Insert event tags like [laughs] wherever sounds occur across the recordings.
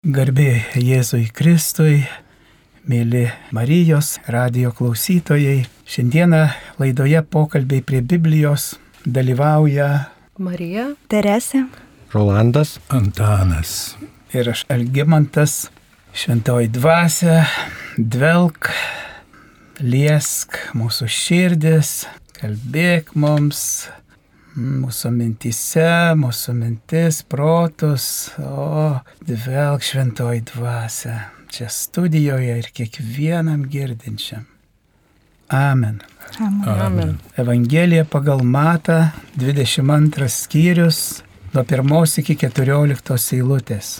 Garbė Jėzui Kristui, mėly Marijos radio klausytojai. Šiandieną laidoje pokalbiai prie Biblijos dalyvauja Marija, Teresė, Rolandas, Antanas. ir aš Elgimantas, šventoji dvasia, dvelk, liesk mūsų širdis, kalbėk mums, mūsų mintise, mūsų mintis, protus, o dvelk šventoji dvasia čia studijoje ir kiekvienam girdinčiam. Amen. Amen. Evangelija pagal Mata 22 skyrius nuo 1 iki 14 eilutės.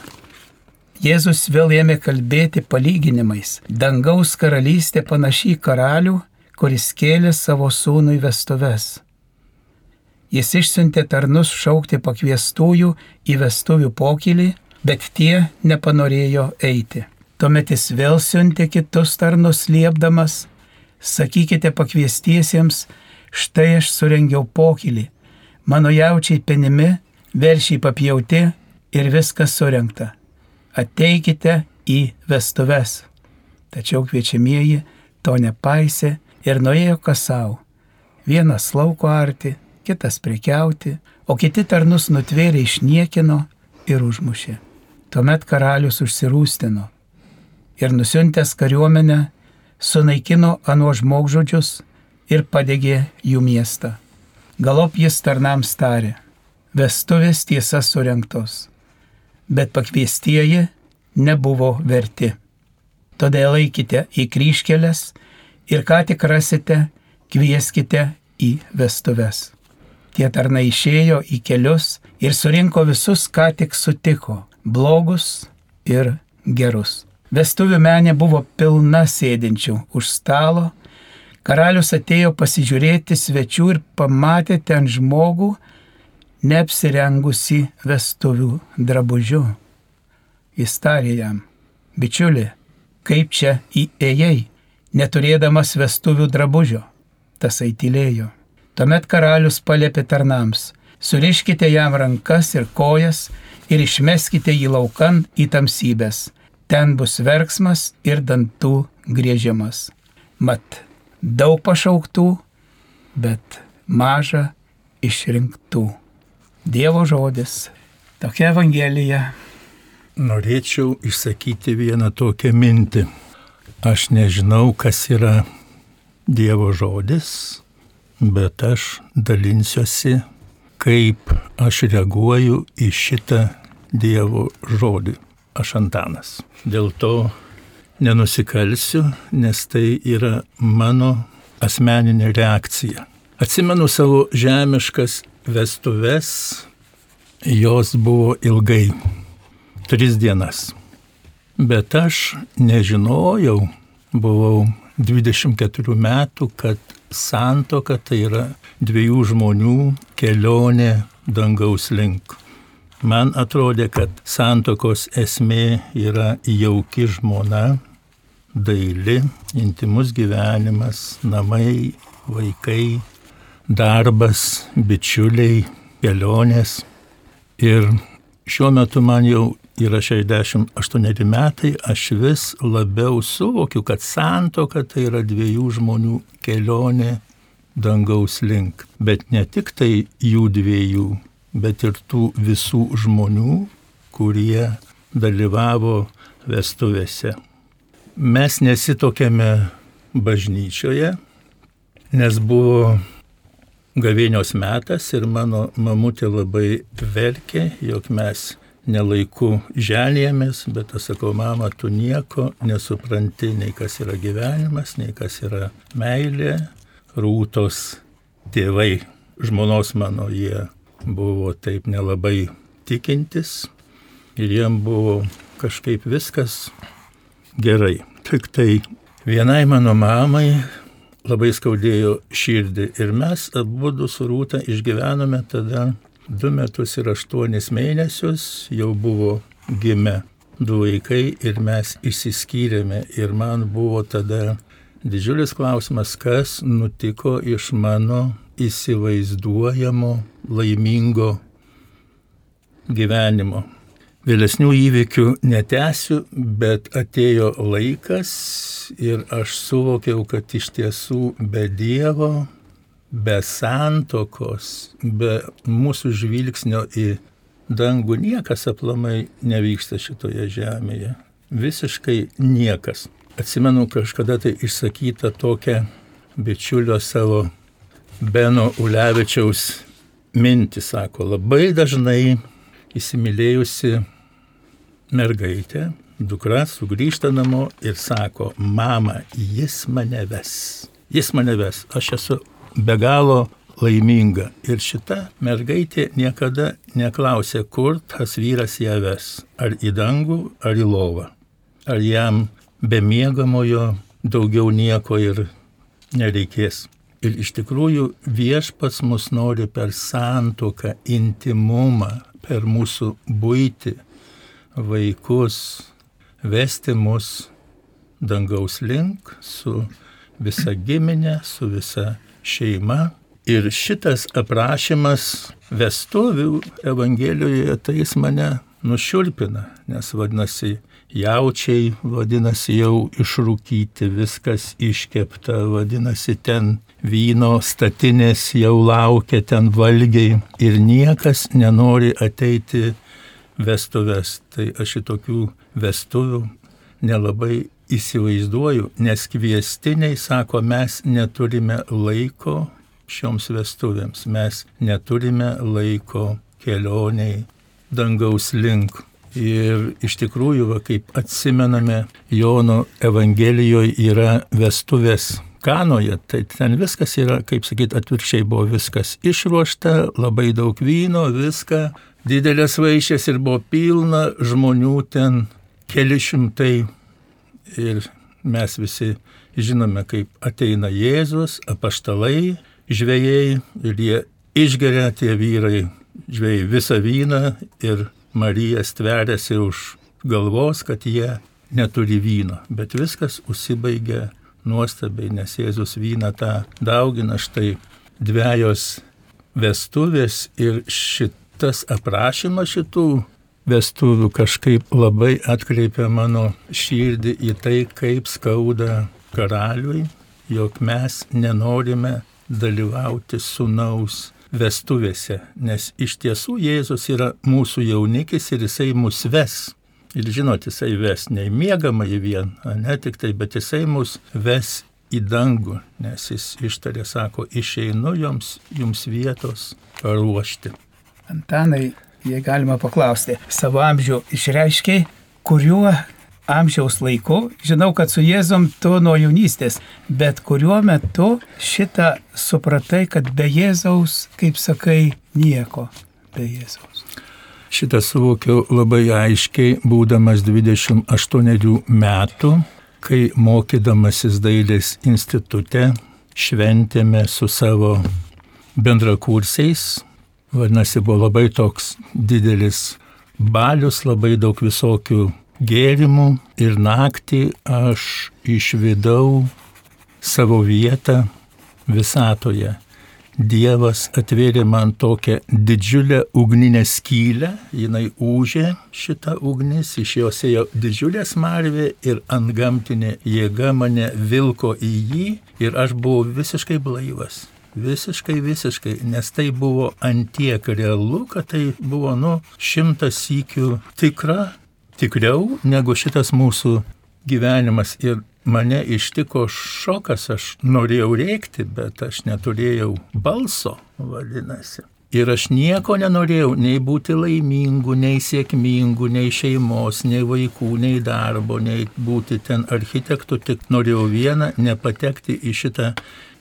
Jėzus vėl ėmė kalbėti palyginimais. Dangaus karalystė panašiai karalių, kuris kėlė savo sūnų į vestuves. Jis išsiuntė tarnus šaukti pakviestųjų į vestuvių pokylį, bet tie nepanorėjo eiti. Tuomet jis vėl siuntė kitus tarnus liepdamas, sakykite pakviestiesiems, štai aš surengiau pokylį, mano jaučiai penimi, veršiai papjauti ir viskas surenkta. Ateikite į vestuves. Tačiau kviečiamieji to nepaisė ir nuėjo kas savo. Vienas lauko arti, kitas prekiauti, o kiti tarnus nutvėrė išniekino ir užmušė. Tuomet karalius užsirūstino ir nusiuntęs kariuomenę sunaikino anu žmogžudžius ir padegė jų miestą. Galop jis tarnams tarė, vestuvės tiesa surinktos, bet pakviestieji nebuvo verti. Todėl eikite į kryškelės ir ką tik rasite, kvieskite į vestuves. Tie tarnai išėjo į kelius ir surinko visus, ką tik sutiko - blogus ir gerus. Vestuvių menė buvo pilna sėdinčių už stalo. Karalius atėjo pasižiūrėti svečių ir pamatė ten žmogų, neapsirengusi vestuvių drabužiu. Jis tarė jam, bičiuli, kaip čia įėjai, neturėdamas vestuvių drabužio. Tas aitilėjo. Tuomet karalius palėpė tarnams, suriškite jam rankas ir kojas ir išmeskite jį laukan į tamsybės. Ten bus verksmas ir dantų griežimas. Mat, daug pašauktų, bet maža išrinktų. Dievo žodis. Tokia Evangelija. Norėčiau išsakyti vieną tokią mintį. Aš nežinau, kas yra Dievo žodis, bet aš dalinsiuosi, kaip aš reaguoju į šitą Dievo žodį. Aš Antanas. Dėl to nenusikalsiu, nes tai yra mano asmeninė reakcija. Atsimenu savo žemiškas vestuves, jos buvo ilgai, tris dienas. Bet aš nežinojau, buvau 24 metų, kad santoka tai yra dviejų žmonių kelionė dangaus link. Man atrodė, kad santokos esmė yra jauki žmona, daili, intimus gyvenimas, namai, vaikai, darbas, bičiuliai, kelionės. Ir šiuo metu man jau yra 68 metai, aš vis labiau suvokiu, kad santoka tai yra dviejų žmonių kelionė dangaus link. Bet ne tik tai jų dviejų, bet ir tų visų žmonių, kurie dalyvavo vestuvėse. Mes nesitokėme bažnyčioje, nes buvo gavėnios metas ir mano mamutė labai verkė, jog mes nelaiku ženėjomės, bet aš sakau, mama, tu nieko nesupranti, nei kas yra gyvenimas, nei kas yra meilė. Rūtos tėvai, žmonos mano, jie buvo taip nelabai tikintis ir jiem buvo kažkaip viskas gerai. Tik tai vienai mano mamai labai skaudėjo širdį ir mes abu su rūta išgyvenome tada du metus ir aštuonis mėnesius, jau buvo gimę du vaikai ir mes išsiskyrėme ir man buvo tada didžiulis klausimas, kas nutiko iš mano įsivaizduojamo laimingo gyvenimo. vėlesnių įvykių netęsiu, bet atėjo laikas ir aš suvokiau, kad iš tiesų be Dievo, be santokos, be mūsų žvilgsnio į dangų niekas aplamai nevyksta šitoje žemėje. Visiškai niekas. Atsimenu kažkada tai išsakytą tokią bičiulio savo Beno Ulevičiaus mintį, sako, labai dažnai įsimylėjusi mergaitė, dukra sugrįžta namo ir sako, mama, jis mane ves. Jis mane ves. Aš esu be galo laiminga. Ir šita mergaitė niekada neklausė, kur tas vyras ją ves. Ar į dangų, ar į lovą. Ar jam be miegamojo daugiau nieko ir nereikės. Ir iš tikrųjų viešpats mus nori per santoką, intimumą, per mūsų būti, vaikus, vesti mus dangaus link su visa giminė, su visa šeima. Ir šitas aprašymas vestuvių Evangelijoje tai jis mane nušiurpina, nes vadinasi, jaučiai, vadinasi, jau išrūkyti, viskas iškepta, vadinasi, ten vyno statinės jau laukia ten valgiai ir niekas nenori ateiti vestuves. Tai aš šitokių vestuvių nelabai įsivaizduoju, nes kviestiniai sako, mes neturime laiko šioms vestuvėms, mes neturime laiko kelioniai dangaus link. Ir iš tikrųjų, va, kaip atsimename, Jono Evangelijoje yra vestuvės Kanoje, tai ten viskas yra, kaip sakyt, atvirkščiai buvo viskas išruošta, labai daug vyno, viską, didelės vaišės ir buvo pilna žmonių ten keli šimtai. Ir mes visi žinome, kaip ateina Jėzus, apaštalai, žvėjai ir jie išgeria tie vyrai, žvėjai visą vyną ir Marija stveriasi už galvos, kad jie neturi vyno. Bet viskas užsibaigia nuostabiai, nes Jėzus vyną tą daugina štai dviejos vestuvės ir šitas aprašymas šitų vestuvių kažkaip labai atkreipia mano širdį į tai, kaip skauda karaliui, jog mes nenorime dalyvauti sunaus vestuvėse, nes iš tiesų Jėzus yra mūsų jaunikis ir jisai mus ves. Ir žinot, jisai ves ne į mėgamą į vien, ne tik tai, bet jisai mus ves į dangų, nes jis ištarė, sako, išeinu jums, jums vietos paruošti. Antanai, jei galima paklausti, savo amžių išreiškiai, kuriuo amžiaus laiku, žinau, kad su Jėzum tu nuo jaunystės, bet kuriuo metu šitą supratai, kad be Jėzaus, kaip sakai, nieko be Jėzaus. Šitą suvokiau labai aiškiai, būdamas 28 metų, kai mokydamasis dailės institute šventėme su savo bendrakursiais. Vadinasi, buvo labai toks didelis balius, labai daug visokių gėrimų ir naktį aš išvidau savo vietą visatoje. Dievas atvėrė man tokią didžiulę ugninę skylę, jinai užė šitą ugnis, iš jos ėjo didžiulė smarvė ir ant gamtinė jėga mane vilko į jį ir aš buvau visiškai blaivas. Visiškai, visiškai, nes tai buvo antiek realu, kad tai buvo, nu, šimtas sykių tikra tikriau negu šitas mūsų gyvenimas. Ir mane ištiko šokas, aš norėjau rėkti, bet aš neturėjau balso, vadinasi. Ir aš nieko nenorėjau, nei būti laimingu, nei sėkmingu, nei šeimos, nei vaikų, nei darbo, nei būti ten architektų, tik norėjau vieną - nepatekti į šitą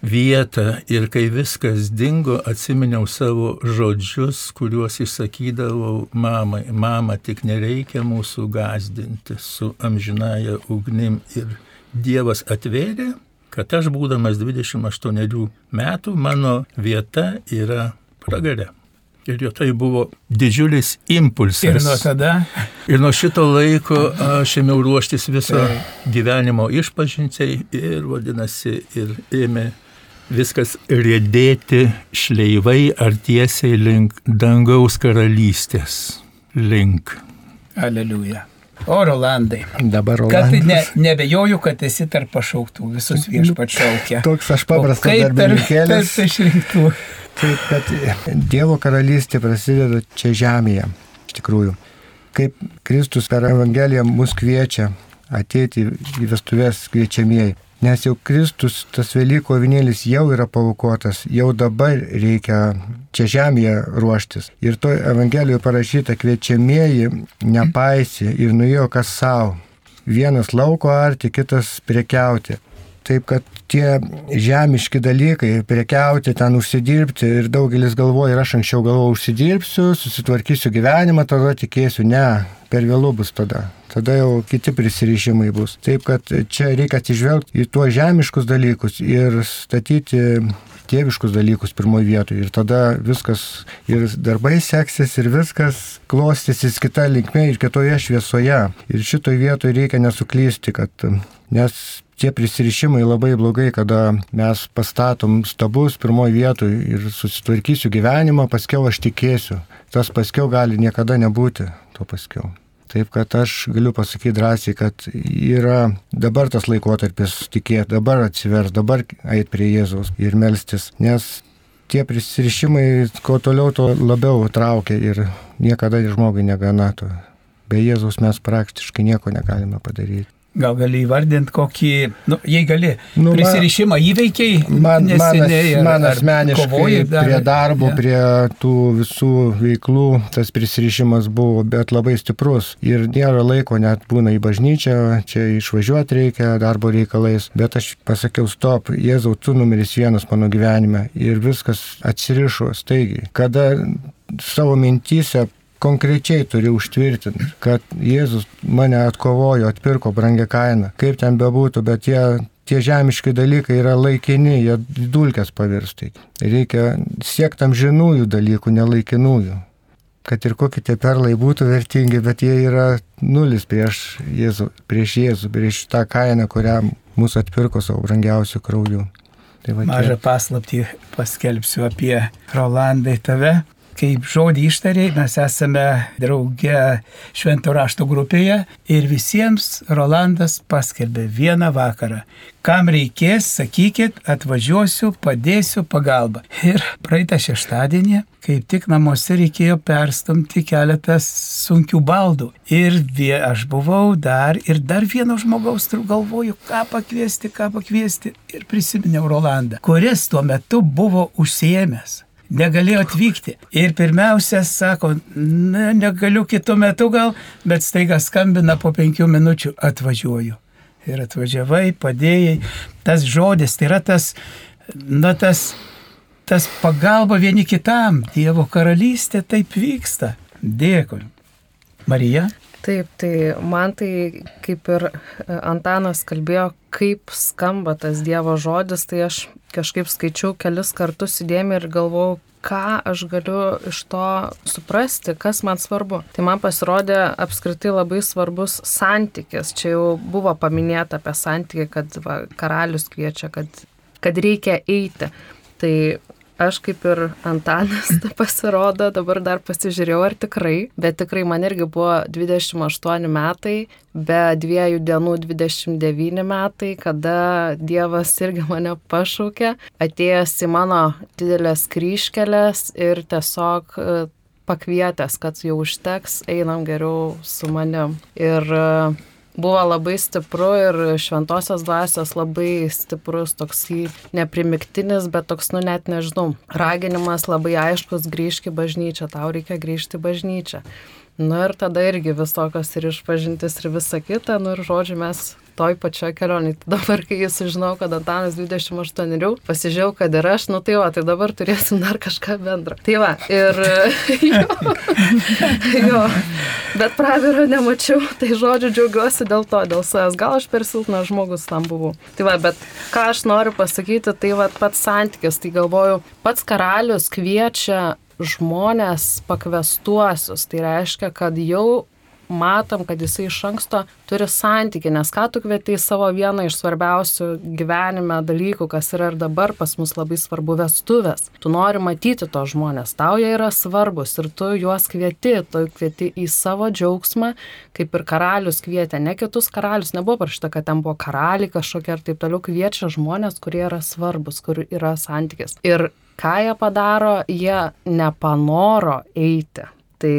vietą ir kai viskas dingo, atsiminiau savo žodžius, kuriuos išsakydavau mamai. Mama, tik nereikia mūsų gazdinti su amžinaja ugnim. Ir Dievas atvėrė, kad aš būdamas 28 metų, mano vieta yra pragare. Ir jo tai buvo didžiulis impulsas. Ir nuo tada. Ir nuo šito laiko aš ėmiau ruoštis viso gyvenimo išpažinčiai ir vadinasi, ir ėmė viskas rėdėti šleivai ar tiesiai link dangaus karalystės link. Aleliuja. O Rolandai, Dabar kad Rolandas. ne, nebejoju, kad esi tarp pašauktų, visus viešpat šaukia. Toks aš paprastas kaip tarp, darbininkėlis. tarp išrinktų. Taip, kad Dievo karalystė prasideda čia žemėje, iš tikrųjų. Kaip Kristus per Evangeliją mus kviečia ateiti į vestuvės kviečiamieji. Nes jau Kristus, tas Velyko avinėlis jau yra paukotas, jau dabar reikia čia žemėje ruoštis. Ir to Evangelijoje parašyta kviečiamieji nepaisė ir nuėjo kas savo. Vienas lauko arti, kitas prekiauti. Taip kad tie žemiški dalykai, prekiauti, ten užsidirbti ir daugelis galvoja, ir aš anksčiau galvojau, užsidirbsiu, susitvarkysiu gyvenimą, tada tikėsiu, ne, per vėlų bus tada. Tada jau kiti prisirišimai bus. Taip kad čia reikia atsižvelgti į tuos žemiškus dalykus ir statyti tėviškus dalykus pirmoje vietoje. Ir tada viskas, ir darbai seksis, ir viskas klostysis kita linkme ir kitoje šviesoje. Ir šitoje vietoje reikia nesuklysti, kad nes tie prisirišimai labai blogai, kada mes pastatom stabus pirmoje vietoje ir susitvarkysiu gyvenimą, paskiau aš tikėsiu. Tas paskiau gali niekada nebūti to paskiau. Taip kad aš galiu pasakyti drąsiai, kad yra dabar tas laikotarpis tikėti, dabar atsivers, dabar eit prie Jėzaus ir melstis, nes tie prisirišimai, kuo toliau, tuo labiau traukia ir niekada žmogui negana to. Be Jėzaus mes praktiškai nieko negalime padaryti. Gal gali įvardinti kokį, nu, jei gali, Nu, man- prisirišimą įveikiai, Man, man, neseniai, man ar asmeniškai kovojai dar- prie darbo, Ja. prie tų visų veiklų tas prisirišimas buvo, bet labai stiprus. Ir nėra laiko net būna į bažnyčią, čia išvažiuoti reikia darbo reikalais. Bet aš pasakiau, stop, Jėzau, tu numeris vienas mano gyvenime. Ir viskas atsirišo staigiai. Kada savo mintyse konkrečiai turi užtvirtinti, kad Jėzus mane atkovojo, atpirko brangią kainą. Kaip ten bebūtų, bet tie, tie žemiški dalykai yra laikini, jie į dulkes pavirstai. Reikia siekti amžinųjų dalykų, nelaikinųjų. Kad ir kokie tie perlai būtų vertingi, bet jie yra nulis prieš Jėzų, prieš Jėzų, prieš tą kainą, kurią mūsų atpirko savo brangiausių krauju. Tai va Mažą paslaptį paskelbsiu apie Rolandai tave. Kaip žodį ištariai, mes esame drauge švento rašto grupėje ir visiems Rolandas paskelbė vieną vakarą. Kam reikės, sakykit, atvažiuosiu, padėsiu pagalbą. Ir praeitą šeštadienį, kaip tik namuose reikėjo perstumti keletas sunkių baldų. Ir vie, aš buvau dar ir dar vieno žmogaus turiu galvoju, ką pakviesti, ką pakviesti. Ir prisiminiau Rolandą, kuris tuo metu buvo užsiemęs negalėjo atvykti. Ir pirmiausia, sako, ne, negaliu kitų metų gal, bet staiga skambina po penkių minučių, atvažiuoju. Ir atvažiavai, padėjai. Tas žodis, tai yra tas, na tas, tas pagalba vieni kitam. Dievo karalystė taip vyksta. Dėkui. Marija? Taip, tai man tai kaip ir e, Antanas kalbėjo, kaip skamba tas Dievo žodis, tai aš kažkaip skaičiau kelis kartus įdėmį ir galvojau, ką aš galiu iš to suprasti, kas man svarbu. Tai man pasirodė apskritai labai svarbus santykis. Čia jau buvo paminėta apie santykį, kad va, karalius kviečia, kad, kad reikia eiti. Tai aš kaip ir Antanas [laughs] pasirodo, dabar dar pasižiūrėjau, ar tikrai, bet tikrai man irgi buvo 28 metai, be dviejų dienų 29 metai, kada Dievas irgi mane pašaukė, atėjęs į mano didelės kryškelės ir tiesiog e, pakvietęs, kad jau užteks, einam geriau su manim. Ir e, buvo labai stipru ir šventosios dvasios labai stiprus, toks neprimiktinis, bet toks, nu net nežinau, raginimas labai aiškus grįžti į bažnyčią, tau reikia grįžti į bažnyčią. Nu ir tada irgi visokios ir išpažintis ir visa kita, nu ir žodžiu mes toj pačioj kelionėje. Tai dabar, kai jis sužinau, kad Antanas 28, pasižiūrėjau, kad ir aš, nu tai va, tai dabar turėsim dar kažką bendro. Tai va, ir [laughs] jo, jo, bet praviro nemačiau, tai žodžiu džiaugiuosi dėl to, dėl savęs. Gal aš per silpnas žmogus tam buvau. Tai va, bet ką aš noriu pasakyti, tai va pats santykis, tai galvoju, pats karalius kviečia žmonės pakvestuosius. Tai reiškia, kad jau matom, kad jisai iš anksto turi santyki, nes ką tu kvieti į savo vieną iš svarbiausių gyvenime dalykų, kas yra ir dabar pas mus labai svarbu vestuvės. Tu nori matyti to žmonės, tau jie yra svarbus ir tu juos kvieti, tu kvieti į savo džiaugsmą, kaip ir karalius kvietė, ne kitus karalius, nebuvo parašyta, kad ten buvo karaliai kažkokie ir taip toliau, kviečia žmonės, kurie yra svarbus, kur yra santykis. Ir ką jie padaro, jie nepanoro eiti. Tai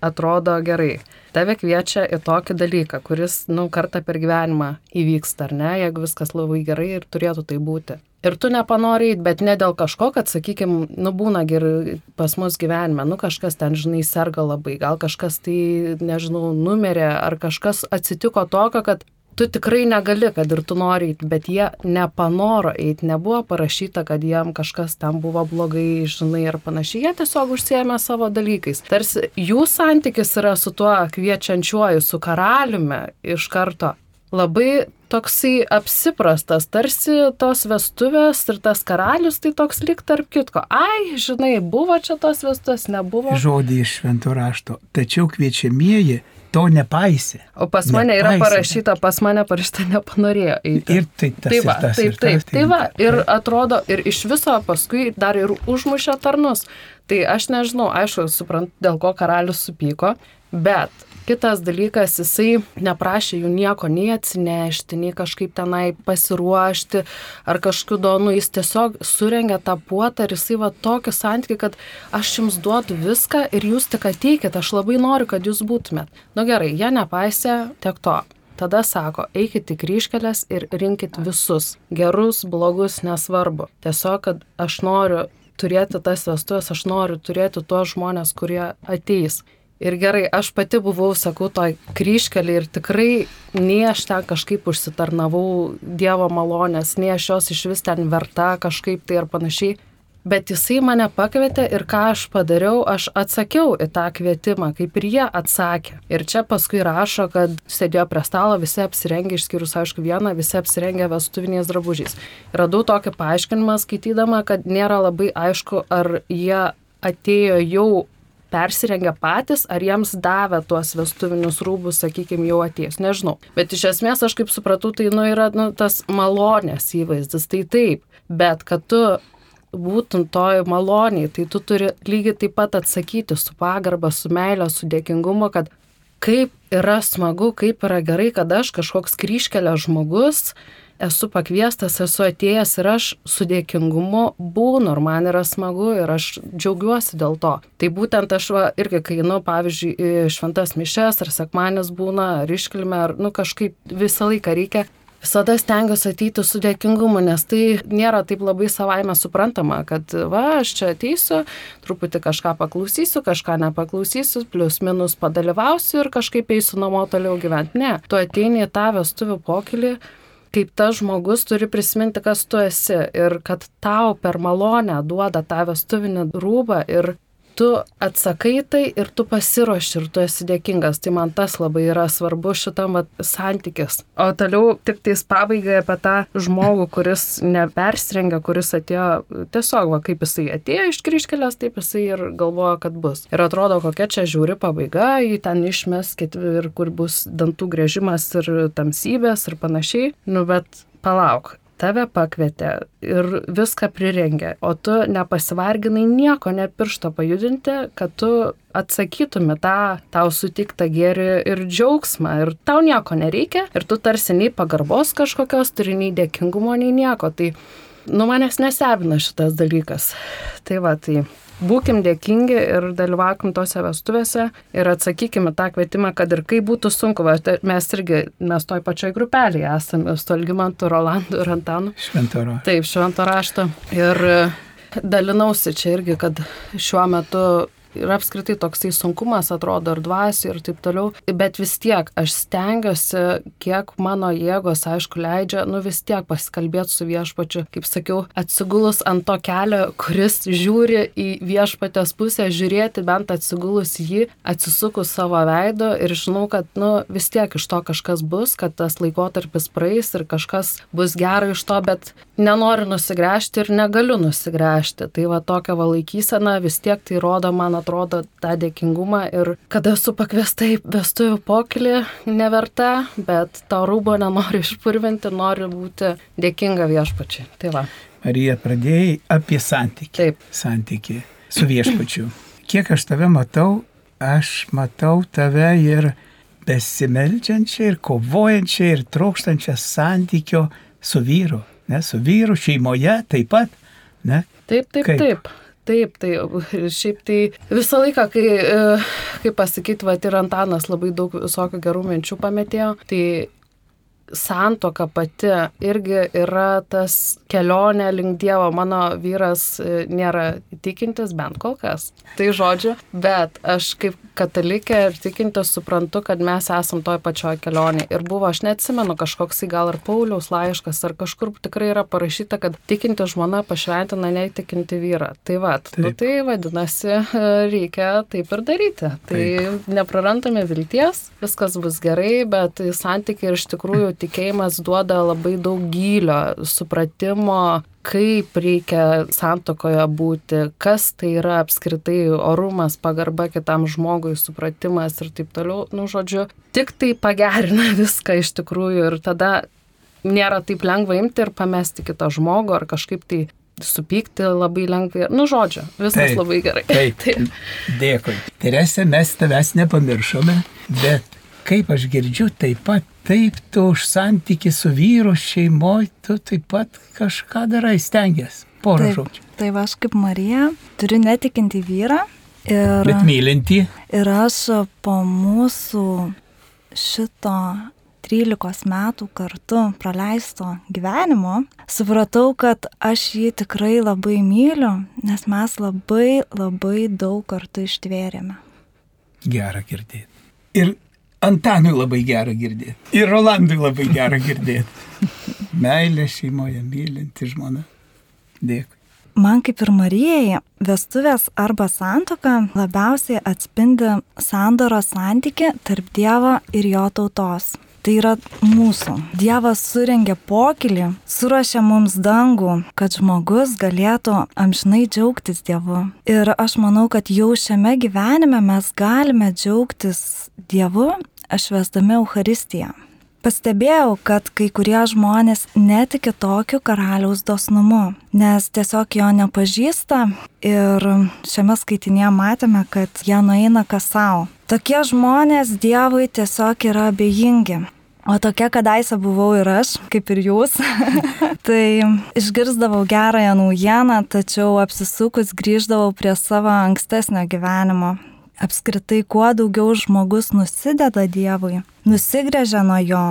atrodo gerai. Tave kviečia į tokį dalyką, kuris, nu, kartą per gyvenimą įvyksta, ar ne, jeigu viskas labai gerai ir turėtų tai būti. Ir tu nepanori, bet ne dėl kažko, kad, sakykime, nu būna gerai pas mus gyvenime, nu kažkas ten, žinai, serga labai, gal kažkas tai, nežinau, numerė, ar kažkas atsitiko tokio, kad tu tikrai negali, kad ir tu nori eiti, bet jie nepanoro eiti, nebuvo parašyta, kad jiem kažkas tam buvo blogai, žinai, ir panašiai, jie tiesiog užsiemė savo dalykais. Tarsi jų santykis yra su tuo kviečiančiuoju, su karaliumi iš karto. Labai toksai apsiprastas, tarsi tos vestuvės ir tas karalius, tai toks lik tarp kitko. Ai, žinai, buvo čia tos vestuvės, nebuvo. Žodį iš šventų rašto. Tačiau kviečiamieji to nepaisė. O pas mane nepaisė. yra parašyta, pas mane parašyta nepanorėjo eiti. Ir tai tas. Tai va, ir tas, taip, ir tas, taip, tai va, ir atrodo, ir iš viso paskui dar ir užmušė tarnus. Tai aš nežinau, aišku, suprantu, dėl ko karalius supyko, bet Kitas dalykas, jisai neprašė jų nieko nei atsinešti, nei kažkaip tenai pasiruošti ar kažkokiu donu, jis tiesiog surengė tą puotą ir jisai va tokį santykį, kad aš jums duodu viską ir jūs tik ateikit, aš labai noriu, kad jūs būtumėt. Na nu, gerai, jie nepaisė tiek to. Tada sako, eikit į kryškelės ir rinkit visus. Gerus, blogus, nesvarbu. Tiesiog, kad aš noriu turėti tas vestuvės, aš noriu turėti tuos žmonės, kurie ateis. Ir gerai, aš pati buvau, sakau, toj kryškelį ir tikrai nei aš ten kažkaip užsitarnavau Dievo malonės, nei aš jos iš vis ten verta kažkaip tai ar panašiai. Bet jisai mane pakvietė ir ką aš padariau, aš atsakiau į tą kvietimą, kaip ir jie atsakė. Ir čia paskui rašo, kad sėdėjo prie stalo visi apsirengę, išskyrus aišku vieną, visi apsirengę vestuviniais drabužiais. Ir radau tokį paaiškinimą skaitydama, kad nėra labai aišku, ar jie atėjo jau persirengę patys, ar jiems davė tuos vestuvinius rūbus, sakykime, jau atėjus, nežinau. Bet iš esmės aš kaip supratau, tai nu, yra nu, tas malonės įvaizdis, tai taip, bet kad tu būtum toj maloniai, tai tu turi lygiai taip pat atsakyti su pagarba, su meilė, su dėkingumu, kad kaip yra smagu, kaip yra gerai, kad aš kažkoks kryškelio žmogus, esu pakviestas, esu atėjęs ir aš su dėkingumu būnu ir man yra smagu ir aš džiaugiuosi dėl to. Tai būtent aš va, irgi, kai, nu, pavyzdžiui, šventas mišes ar sekmanis būna, ar iškilme, ar, nu, kažkaip visą laiką reikia visada stengiuosi ateiti su dėkingumu, nes tai nėra taip labai savaime suprantama, kad va, aš čia ateisiu, truputį kažką paklausysiu, kažką nepaklausysiu, plus minus padalyvausiu ir kažkaip eisiu namo toliau gyventi. Ne, tu ateini į tą vestuvių pokylį kaip tas žmogus turi prisiminti, kas tu esi ir kad tau per malonę duoda tą vestuvinį rūbą ir tu atsakai tai ir tu pasiruoši ir tu esi dėkingas. Tai man tas labai yra svarbu šitam vat, santykis. O toliau tik tais pabaigai apie tą žmogų, kuris nepersirengia, kuris atėjo tiesiog, va, kaip jisai atėjo iš kryškelės, taip jisai ir galvoja, kad bus. Ir atrodo, kokia čia žiūri pabaiga, jį ten išmeskit ir kur bus dantų grėžimas ir tamsybės ir panašiai. Nu, bet palauk, tave pakvietė ir viską prirengė, o tu nepasivarginai nieko, net piršto pajudinti, kad tu atsakytumi tą tau sutiktą gėrį ir džiaugsmą. Ir tau nieko nereikia, ir tu tarsi nei pagarbos kažkokios turi, nei dėkingumo, nei nieko. Tai, nu, manęs nesebina šitas dalykas. Tai va, tai būkim dėkingi ir dalyvaukim tose vestuvėse ir atsakykime tą kvietimą, kad ir kaip būtų sunku, va, mes irgi, mes toj pačioj grupelėje esame su Algymantu, Rolandu ir Antanu. Šventoro. Taip, švento rašto. Ir dalinausi čia irgi, kad šiuo metu ir apskritai toksai sunkumas atrodo ir dvasiai ir taip toliau, bet vis tiek aš stengiuosi, kiek mano jėgos, aišku, leidžia, nu vis tiek pasikalbėti su viešpačiu, kaip sakiau, atsigulus ant to kelio, kuris žiūri į viešpatės pusę, žiūrėti bent atsigulus jį, atsisukus savo veido ir žinau, kad, nu, vis tiek iš to kažkas bus, kad tas laikotarpis praeis ir kažkas bus gera iš to, bet nenoriu nusigręžti ir negaliu nusigręžti. Tai va tokia va laikysena vis tiek tai rodo man atrodo tą dėkingumą ir kada esu pakviesta į vestuvių pokylį neverta, bet to rūbo nenoriu išpurvinti, noriu būti dėkinga viešpačiai. Tai va. Marija, pradėjai apie santykį. Taip. Santykį su viešpačiu. Kiek aš tave matau, aš matau tave ir besimeldžiančią, ir kovojančią, ir trokštančią santykio su vyru. Ne, su vyru šeimoje taip pat. Ne? Taip, taip, Kaip? taip. Taip, tai šiaip tai visą laiką, kai, e, kaip pasakyti, va, ir Antanas labai daug visokių gerų minčių pametėjo, tai santoka pati irgi yra tas kelionė link Dievo. Mano vyras e, nėra tikintis, bent kol kas. Tai žodžiu, bet aš kaip katalikė ir tikintis suprantu, kad mes esam toj pačioj kelionėje. Ir buvo, aš neatsimenu, kažkoks gal ar Pauliaus laiškas, ar kažkur tikrai yra parašyta, kad tikinti žmona pašventina netikinti vyrą. Tai va, nu, Taip. tai vadinasi, e, reikia taip ir daryti. Tai neprarantame vilties, viskas bus gerai, bet santykiai ir iš tikrųjų tikėjimas duoda labai daug gylio, supratimo, kaip reikia santokoje būti, kas tai yra apskritai orumas, pagarba kitam žmogui, supratimas ir taip toliau. Nu, žodžiu, tik tai pagerina [laughs] viską iš tikrųjų ir tada nėra taip lengva imti ir pamesti kitą žmogų ar kažkaip tai supykti labai lengvai. Nu, žodžiu, viskas Taip, labai gerai. Taip, [laughs] dėkui. Terese, mes tavęs nepamiršome, bet kaip aš girdžiu, taip pat, taip tu už santyki su vyru šeimoje, tu taip pat kažką darai, stengiasi. Porą žodžių. Tai aš kaip Marija turiu netikinti vyrą ir, Bet mylinti, ir aš po mūsų šito 13 metų kartu praleisto gyvenimo supratau, kad aš jį tikrai labai myliu, nes mes labai labai daug kartų ištvėrėme. gera girdėti. Ir Antanui labai gera girdėti. Ir Rolandui labai gera girdėti. [laughs] Meilė šeimoje, mylinti žmona. Dėkui. Man kaip ir Marijai, vestuvės arba santoka labiausiai atspindi sandoro santyki tarp Dievo ir jo tautos. Tai yra mūsų. Dievas surengė pokylį, suruošė mums dangų, kad žmogus galėtų amžinai džiaugtis Dievu. Ir aš manau, kad jau šiame gyvenime mes galime džiaugtis Dievu, švesdami Euharistiją. Pastebėjau, kad kai kurie žmonės netiki tokiu karaliaus dosnumu, nes tiesiog jo nepažįsta ir šiame skaitinėje matėme, kad jie nueina kas savo. Tokie žmonės Dievui tiesiog yra abejingi. O tokia kadaise buvau ir aš, kaip ir jūs. [laughs] tai išgirdavau gerąją naujieną, tačiau apsisukus grįždavau prie savo ankstesnio gyvenimo. Apskritai, kuo daugiau žmogus nusideda Dievui, nusigrėžia nuo jo,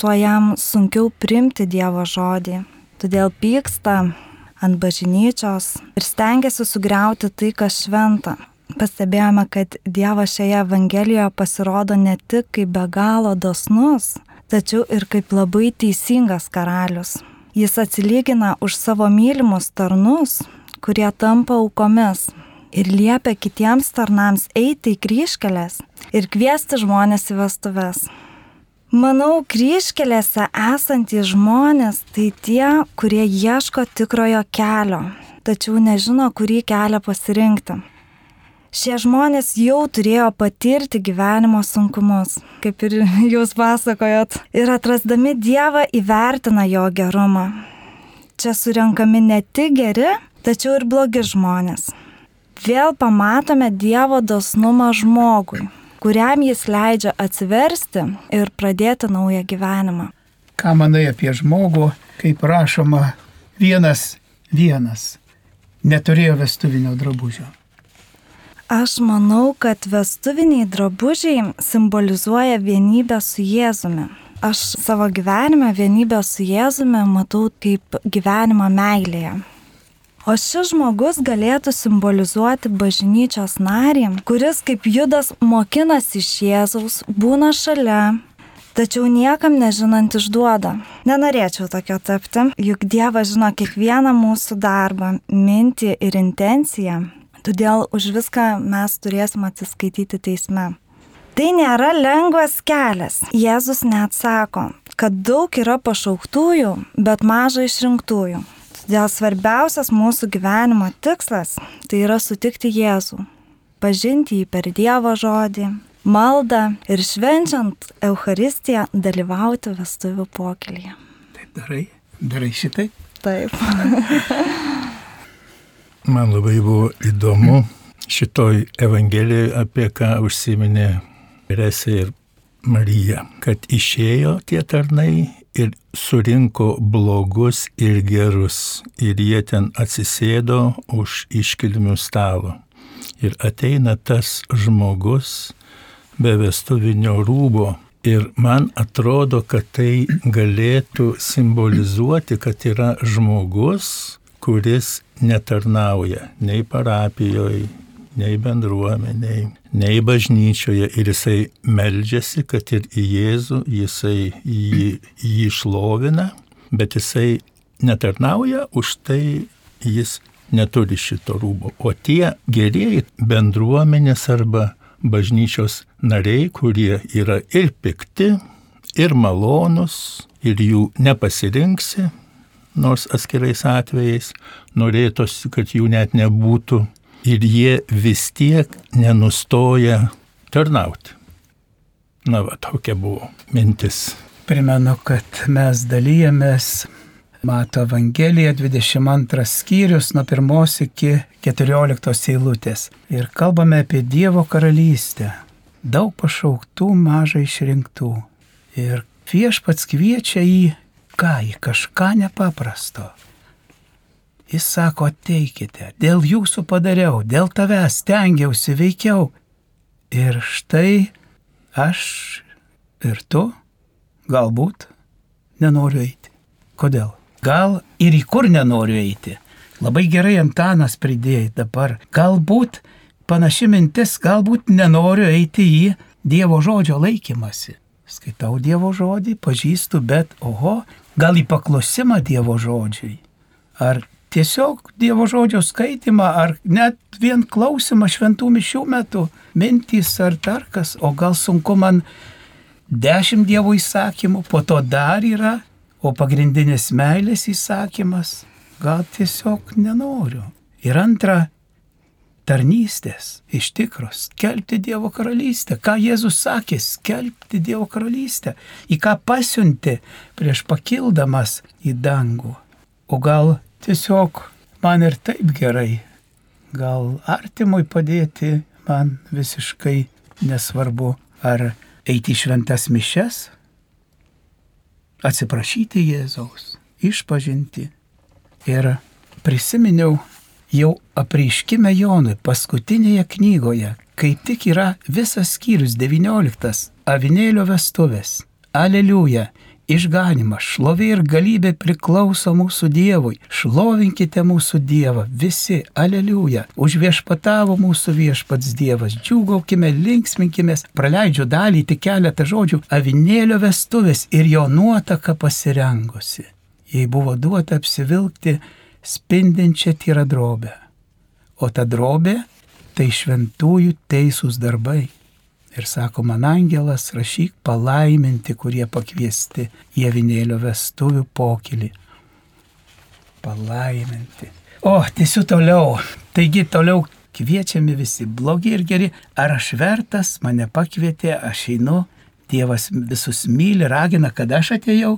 tuo jam sunkiau primti Dievo žodį. Todėl pyksta ant bažnyčios ir stengiasi sugriauti tai, kas šventa. Pastebėjome, kad Dievas šioje Evangelijoje pasirodo ne tik kaip be galo dosnus, tačiau ir kaip labai teisingas karalius. Jis atsilygina už savo mylimus tarnus, kurie tampa aukomis ir liepia kitiems tarnams eiti į kryškelės ir kviesti žmonės į vestuves. Manau, kryškelėse esantys žmonės tai tie, kurie ieško tikrojo kelio, tačiau nežino, kurį kelią pasirinkti. Šie žmonės jau turėjo patirti gyvenimo sunkumus, kaip ir [laughs] jūs pasakojot, ir atrasdami Dievą įvertina jo gerumą. Čia surenkami ne tik geri, tačiau ir blogi žmonės. Vėl pamatome Dievo dosnumą žmogui, kuriam jis leidžia atsiversti ir pradėti naują gyvenimą. Ką manai apie žmogų, kaip rašoma, vienas vienas neturėjo vestuvinio drabužio. Aš manau, kad vestuviniai drabužiai simbolizuoja vienybę su Jėzumi. Aš savo gyvenime vienybę su Jėzumi matau kaip gyvenimą meilėje. O šis žmogus galėtų simbolizuoti bažnyčios narį, kuris kaip judas mokinasi iš Jėzaus, būna šalia, tačiau niekam nežinant išduoda. Nenorėčiau tokio tapti, juk Dievas žino kiekvieną mūsų darbą, mintį ir intenciją, todėl už viską mes turėsim atsiskaityti teisme. Tai nėra lengvas kelias. Jėzus net sako, kad daug yra pašauktųjų, bet mažai išrinktųjų. Todėl svarbiausias mūsų gyvenimo tikslas tai yra sutikti Jėzų. pažinti jį per Dievo žodį, maldą ir švenčiant Euharistiją dalyvauti vestuvių pokylyje. Taip darai, darai šitai. Taip. [laughs] Man labai buvo įdomu šitoj Evangelijoje, apie ką užsiminė Teresė ir Marija, kad išėjo tie tarnai ir surinko blogus ir gerus ir jie ten atsisėdo už iškilmių stalo. Ir ateina tas žmogus be vestuvinio rūbo ir man atrodo, kad tai galėtų simbolizuoti, kad yra žmogus, kuris netarnauja nei parapijoje, nei bendruomeniai, nei bažnyčioje ir jisai meldžiasi, kad ir į Jėzų jisai jį, jį šlovina, bet jisai netarnauja, už tai jis neturi šito rūbo. O tie gerieji bendruomenės arba bažnyčios nariai, kurie yra ir pikti, ir malonus, ir jų nepasirinksi, nors atskirais atvejais norėtųsi, kad jų net nebūtų ir jie vis tiek nenustoja tarnauti. Na, va, tokia buvo mintis. Primenu, kad mes dalyjamės Mato Evangelija 22 skyrius nuo 1 iki 14 eilutės. Ir kalbame apie Dievo karalystę. Daug pašauktų, mažai išrinktų. Ir viešpats kviečia į ką, į kažką nepaprasto. Jis sako, ateikite, dėl jūsų padariau, dėl tavęs stengiausi, veikiau. Ir štai aš ir tu galbūt nenoriu eiti. Kodėl? Gal ir į kur nenoriu eiti. Labai gerai Antanas pridėjai dabar. Galbūt panaši mintis, galbūt nenoriu eiti į Dievo žodžio laikymasi. Skaitau Dievo žodį, pažįstu, bet oho, gal į paklusimą Dievo žodžiui. Ar tiesiog Dievo žodžio skaitimą, ar net vien klausimą šventų mišių metu, mintys ar tarkas, o gal sunku man dešimt Dievo įsakymų, po to dar yra, o pagrindinis meilės įsakymas, gal tiesiog nenoriu. Ir antra, tarnystės, iš tikros, skelbti Dievo karalystę. Ką Jėzus sakė, skelbti Dievo karalystę. Į ką pasiunti prieš pakildamas į dangų. O gal tiesiog man ir taip gerai. Gal artimui padėti man visiškai nesvarbu. Ar eiti į šventas mišes, atsiprašyti Jėzaus, išpažinti. Ir prisiminiau jau apreiškime Jonui paskutinėje knygoje, kaip tik yra visas skyrius 19 avinėlio vestuvės. Aleliuja, išganimas, šlovė ir galybė priklauso mūsų Dievui. Šlovinkite mūsų Dievą, visi, aleliuja. Užviešpatavo mūsų viešpats Dievas. Džiūgaukime, linksminkime. Praleidžiu dalį tik keletą žodžių. Avinėlio vestuvės ir jo nuotaka pasirengusi. Jei buvo duota apsivilkti spindinčią tyrą drobę. O ta drobė tai šventųjų teisūs darbai. Ir sako, man angelas, rašyk palaiminti, kurie pakviesti į avinėlio vestuvių pokylį. Palaiminti. O, tiesiu toliau. Taigi toliau kviečiami visi blogi ir geri. Ar aš vertas, mane pakvietė, aš einu. Dievas visus myli, ragina, kad aš atėjau,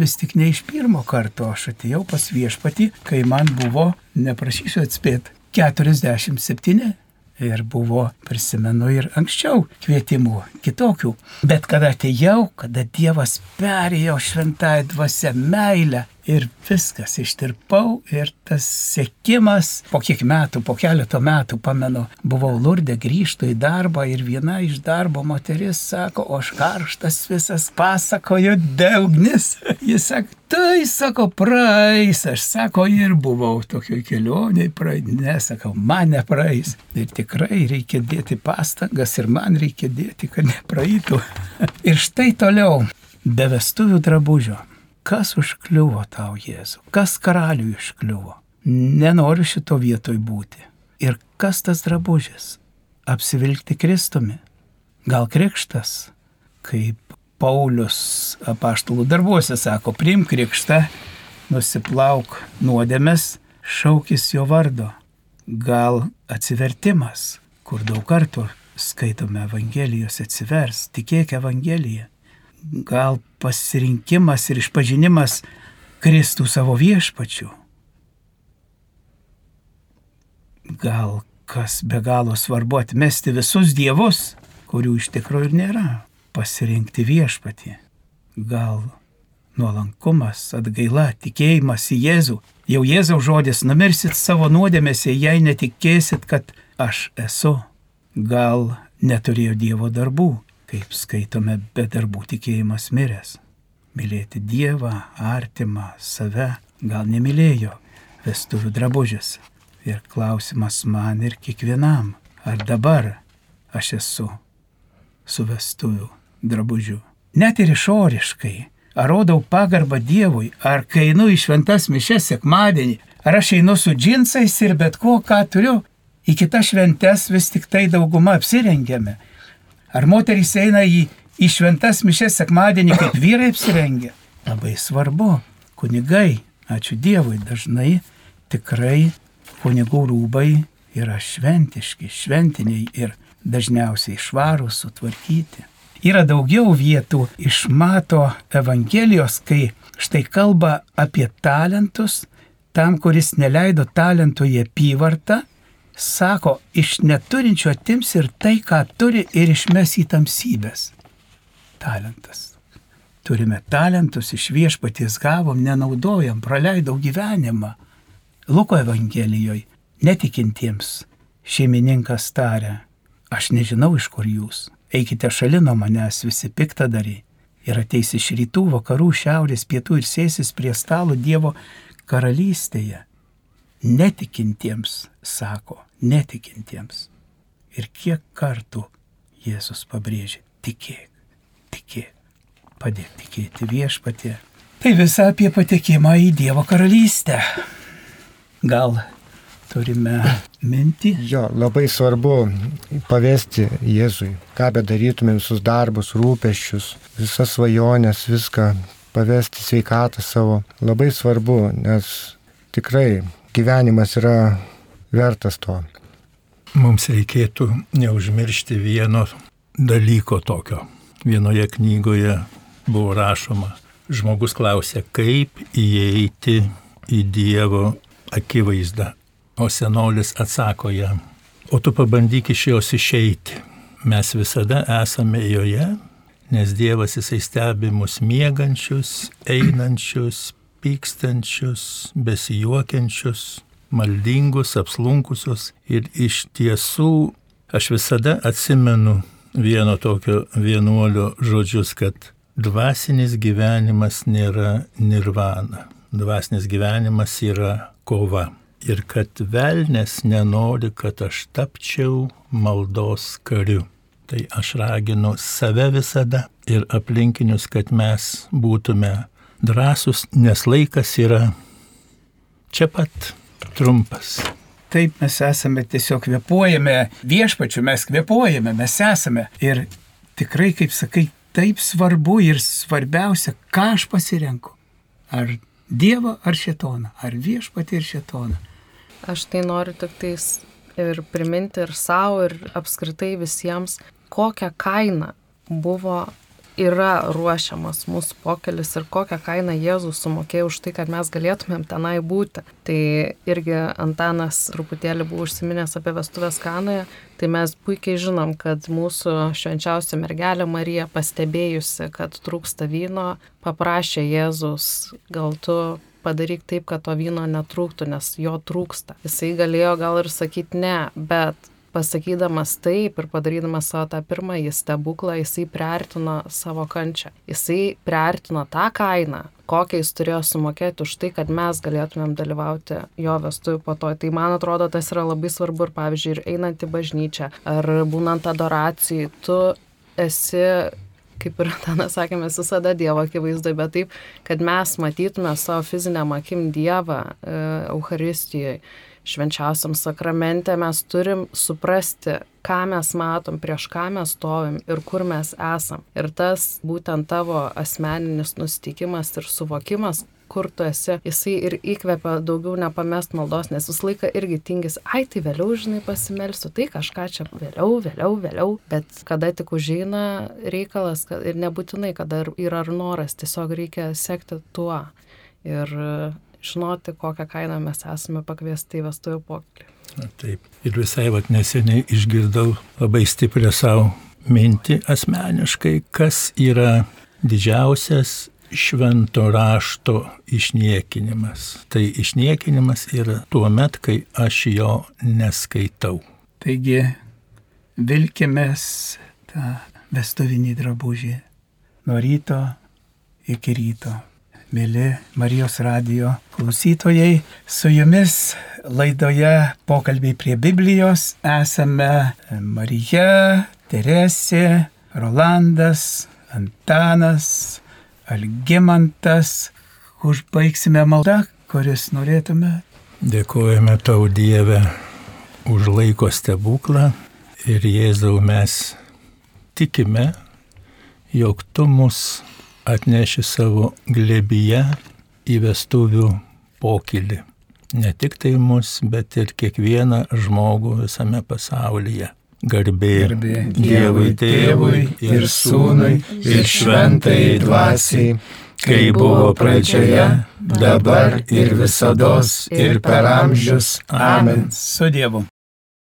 vis tik ne iš pirmo karto, aš atėjau pas viešpatį, kai man buvo, neprašysiu atspėti, 47 Ir buvo, prisimenu, ir anksčiau kvietimų kitokių. Bet kada atėjau, kada Dievas perėjo šventąją dvasę meilę ir viskas ištirpau ir tas sėkimas po kiek metų, po keleto metų, pamenu, buvau lurdė, grįžtų į darbą ir viena iš darbo moteris sako, o aš karštas visas pasakoju, deugnis. [laughs] Jis sako, tai sako, praeis, aš sako, ir buvau tokioj kelioniai, praeis, nesakau, man nepraeis. Ir tikrai reikia dėti pastangas ir man reikia dėti, kad nepraeitų. [laughs] ir štai toliau, be vestuvių drabužio kas užkliuvo tau, Jėzu, kas karaliui užkliuvo. Nenoriu šito vietoj būti. Ir kas tas drabužis? Apsivilkti Kristumi. Gal krikštas, kaip Paulius apaštalų darbuose sako, priimk krikštą, nusiplauk nuodėmės, šaukis jo vardo. Gal atsivertimas, kur daug kartų skaitome Evangelijos atsivers, tikėk Evangeliją. Gal pasirinkimas ir išpažinimas Kristų savo viešpačiu. Gal kas be galo svarbu atmesti visus dievus, kurių iš tikrųjų ir nėra, pasirinkti viešpatį. Gal nuolankumas, atgaila, tikėjimas į Jėzų. Jau Jėzaus žodis, numirsit savo nuodėmėse, jei netikėsit, kad aš esu. Gal neturėjo Dievo darbų, kaip skaitome, be darbų tikėjimas miręs. Mylėti Dievą, artimą, save, gal nemylėjo vestuvių drabužės. Ir klausimas man ir kiekvienam, ar dabar aš esu su vestuvių drabužiu. Net ir išoriškai ar rodau pagarbą Dievui, ar kai einu į šventas mišes sekmadienį, ar aš einu su džinsais ir bet ko, ką turiu, į kitas šventes vis tik tai dauguma apsirengiame. Ar moterys eina į, į šventas mišes sekmadienį, kaip [coughs] vyrai apsirengia? Labai svarbu. Kunigai, ačiū Dievui, dažnai tikrai kunigų rūbai yra šventiški, šventiniai ir dažniausiai švarūs, sutvarkyti. Yra daugiau vietų iš Mato Evangelijos, kai štai kalba apie talentus, tam, kuris neleido talentų į apyvartą, sako, iš neturinčio atims ir tai, ką turi, ir išmes į tamsybės. Talentas. Turime talentus, iš viešpaties gavom, nenaudojam, praleidau gyvenimą. Luko Evangelijoje netikintiems šeimininkas tarė, aš nežinau iš kur jūs eikite šalin nuo manęs visi piktadariai ir ateis iš rytų, vakarų, šiaurės, pietų ir sėsis prie stalo Dievo karalystėje. Netikintiems, sako, netikintiems. Ir kiek kartų Jėzus pabrėžė, tikėk, tikėk, padėk tikėti viešpatė. Tai visa apie patekimą į Dievo karalystę. Gal turime mintį. Jo, labai svarbu pavesti Jėzui, ką bedarytume visus darbus, rūpeščius, visas svajonės, viską pavesti sveikatą savo. Labai svarbu, nes tikrai gyvenimas yra vertas to. Mums reikėtų neužmiršti vieno dalyko tokio. Vienoje knygoje buvo rašoma, žmogus klausė, kaip įeiti į Dievo akivaizdą. O senolis atsako jam, o tu pabandyk iš jos išeiti. Mes visada esame joje, nes Dievas jisai stebi mus miegančius, einančius, pykstančius, besijuokiančius, maldingus, apslunkusius. Ir iš tiesų aš visada atsimenu vieno tokio vienuolio žodžius, kad dvasinis gyvenimas nėra nirvana. Dvasinis gyvenimas yra kova ir kad velnės nenori, kad aš tapčiau maldos kariu. Tai aš raginu save visada ir aplinkinius, kad mes būtume drąsus, nes laikas yra čia pat trumpas. Taip mes esame tiesiog kvepuojame viešpačiu, mes kvepuojame, mes esame. Ir tikrai, kaip sakai, taip svarbu ir svarbiausia, ką aš pasirenku. Ar Dievą ar šetoną, ar viešpatį ir šetoną. Aš tai noriu tik tais ir priminti ir savo, ir apskritai visiems, kokią kainą buvo yra ruošiamas mūsų pokelis ir kokią kainą Jėzus sumokėjo už tai, kad mes galėtumėm tenai būti. Tai irgi Antanas truputėlį buvo užsiminęs apie vestuvės kanoje, tai mes puikiai žinom, kad mūsų švenčiausia mergelė Marija pastebėjusi, kad trūksta vyno, paprašė Jėzus, gal tu padaryk taip, kad to vyno netrūktų, nes jo trūksta. Jisai galėjo gal ir sakyti ne, bet pasakydamas taip ir padarydamas savo tą pirmąjį stebuklą, jisai priartino savo kančią. Jisai priartino tą kainą, kokią jis turėjo sumokėti už tai, kad mes galėtumėm dalyvauti jo vestuvių po to. Tai man atrodo, tas yra labai svarbu ir pavyzdžiui, ir einant į bažnyčią, ar būnant adoracijai, tu esi kaip ir Tanas sakė, mes visada Dievo akivaizdoje, bet taip, kad mes matytume savo fiziniam akim Dievą e, Euharistijoje, švenčiausiam sakramente, mes turim suprasti, ką mes matom, prieš ką mes stovim ir kur mes esam. Ir tas būtent tavo asmeninis nusitikimas ir suvokimas, kur tu esi, jisai ir įkvepia daugiau nepamest maldos, nes visą laiką irgi tingis, ai tai vėliau, žinai, pasimelsiu, tai kažką čia vėliau, vėliau, vėliau, bet kada tik užeina reikalas ir nebūtinai, kada yra ar noras, tiesiog reikia sekti tuo ir žinoti, kokią kainą mes esame pakviesti į vestuvių pokytį. Taip. Ir visai vat neseniai išgirdau labai stiprią savo mintį asmeniškai, kas yra didžiausias švento rašto išniekinimas. Tai išniekinimas yra tuo met, kai aš jo neskaitau. Taigi vilkimės tą vestuvinį drabužį nuo ryto iki ryto. Mėly Marijos radio klausytojai, su jumis laidoje pokalbiai prie Biblijos esame Marija, Teresė, Rolandas, Antanas, Algimantas. Užbaigsime maldą, kuris norėtume. Dėkojame tau Dieve už laiko stebuklą ir Jėzau mes tikime, jog tu mus atneši savo glebyje į vestuvių pokylį. Ne tik tai mus, bet ir kiekvieną žmogų visame pasaulyje. Garbė, Garbė Dievui Tėvui ir Sūnui ir Šventai Dvasiai, kai buvo pradžioje, dabar ir visada ir per amžius. Amen. Su Dievu.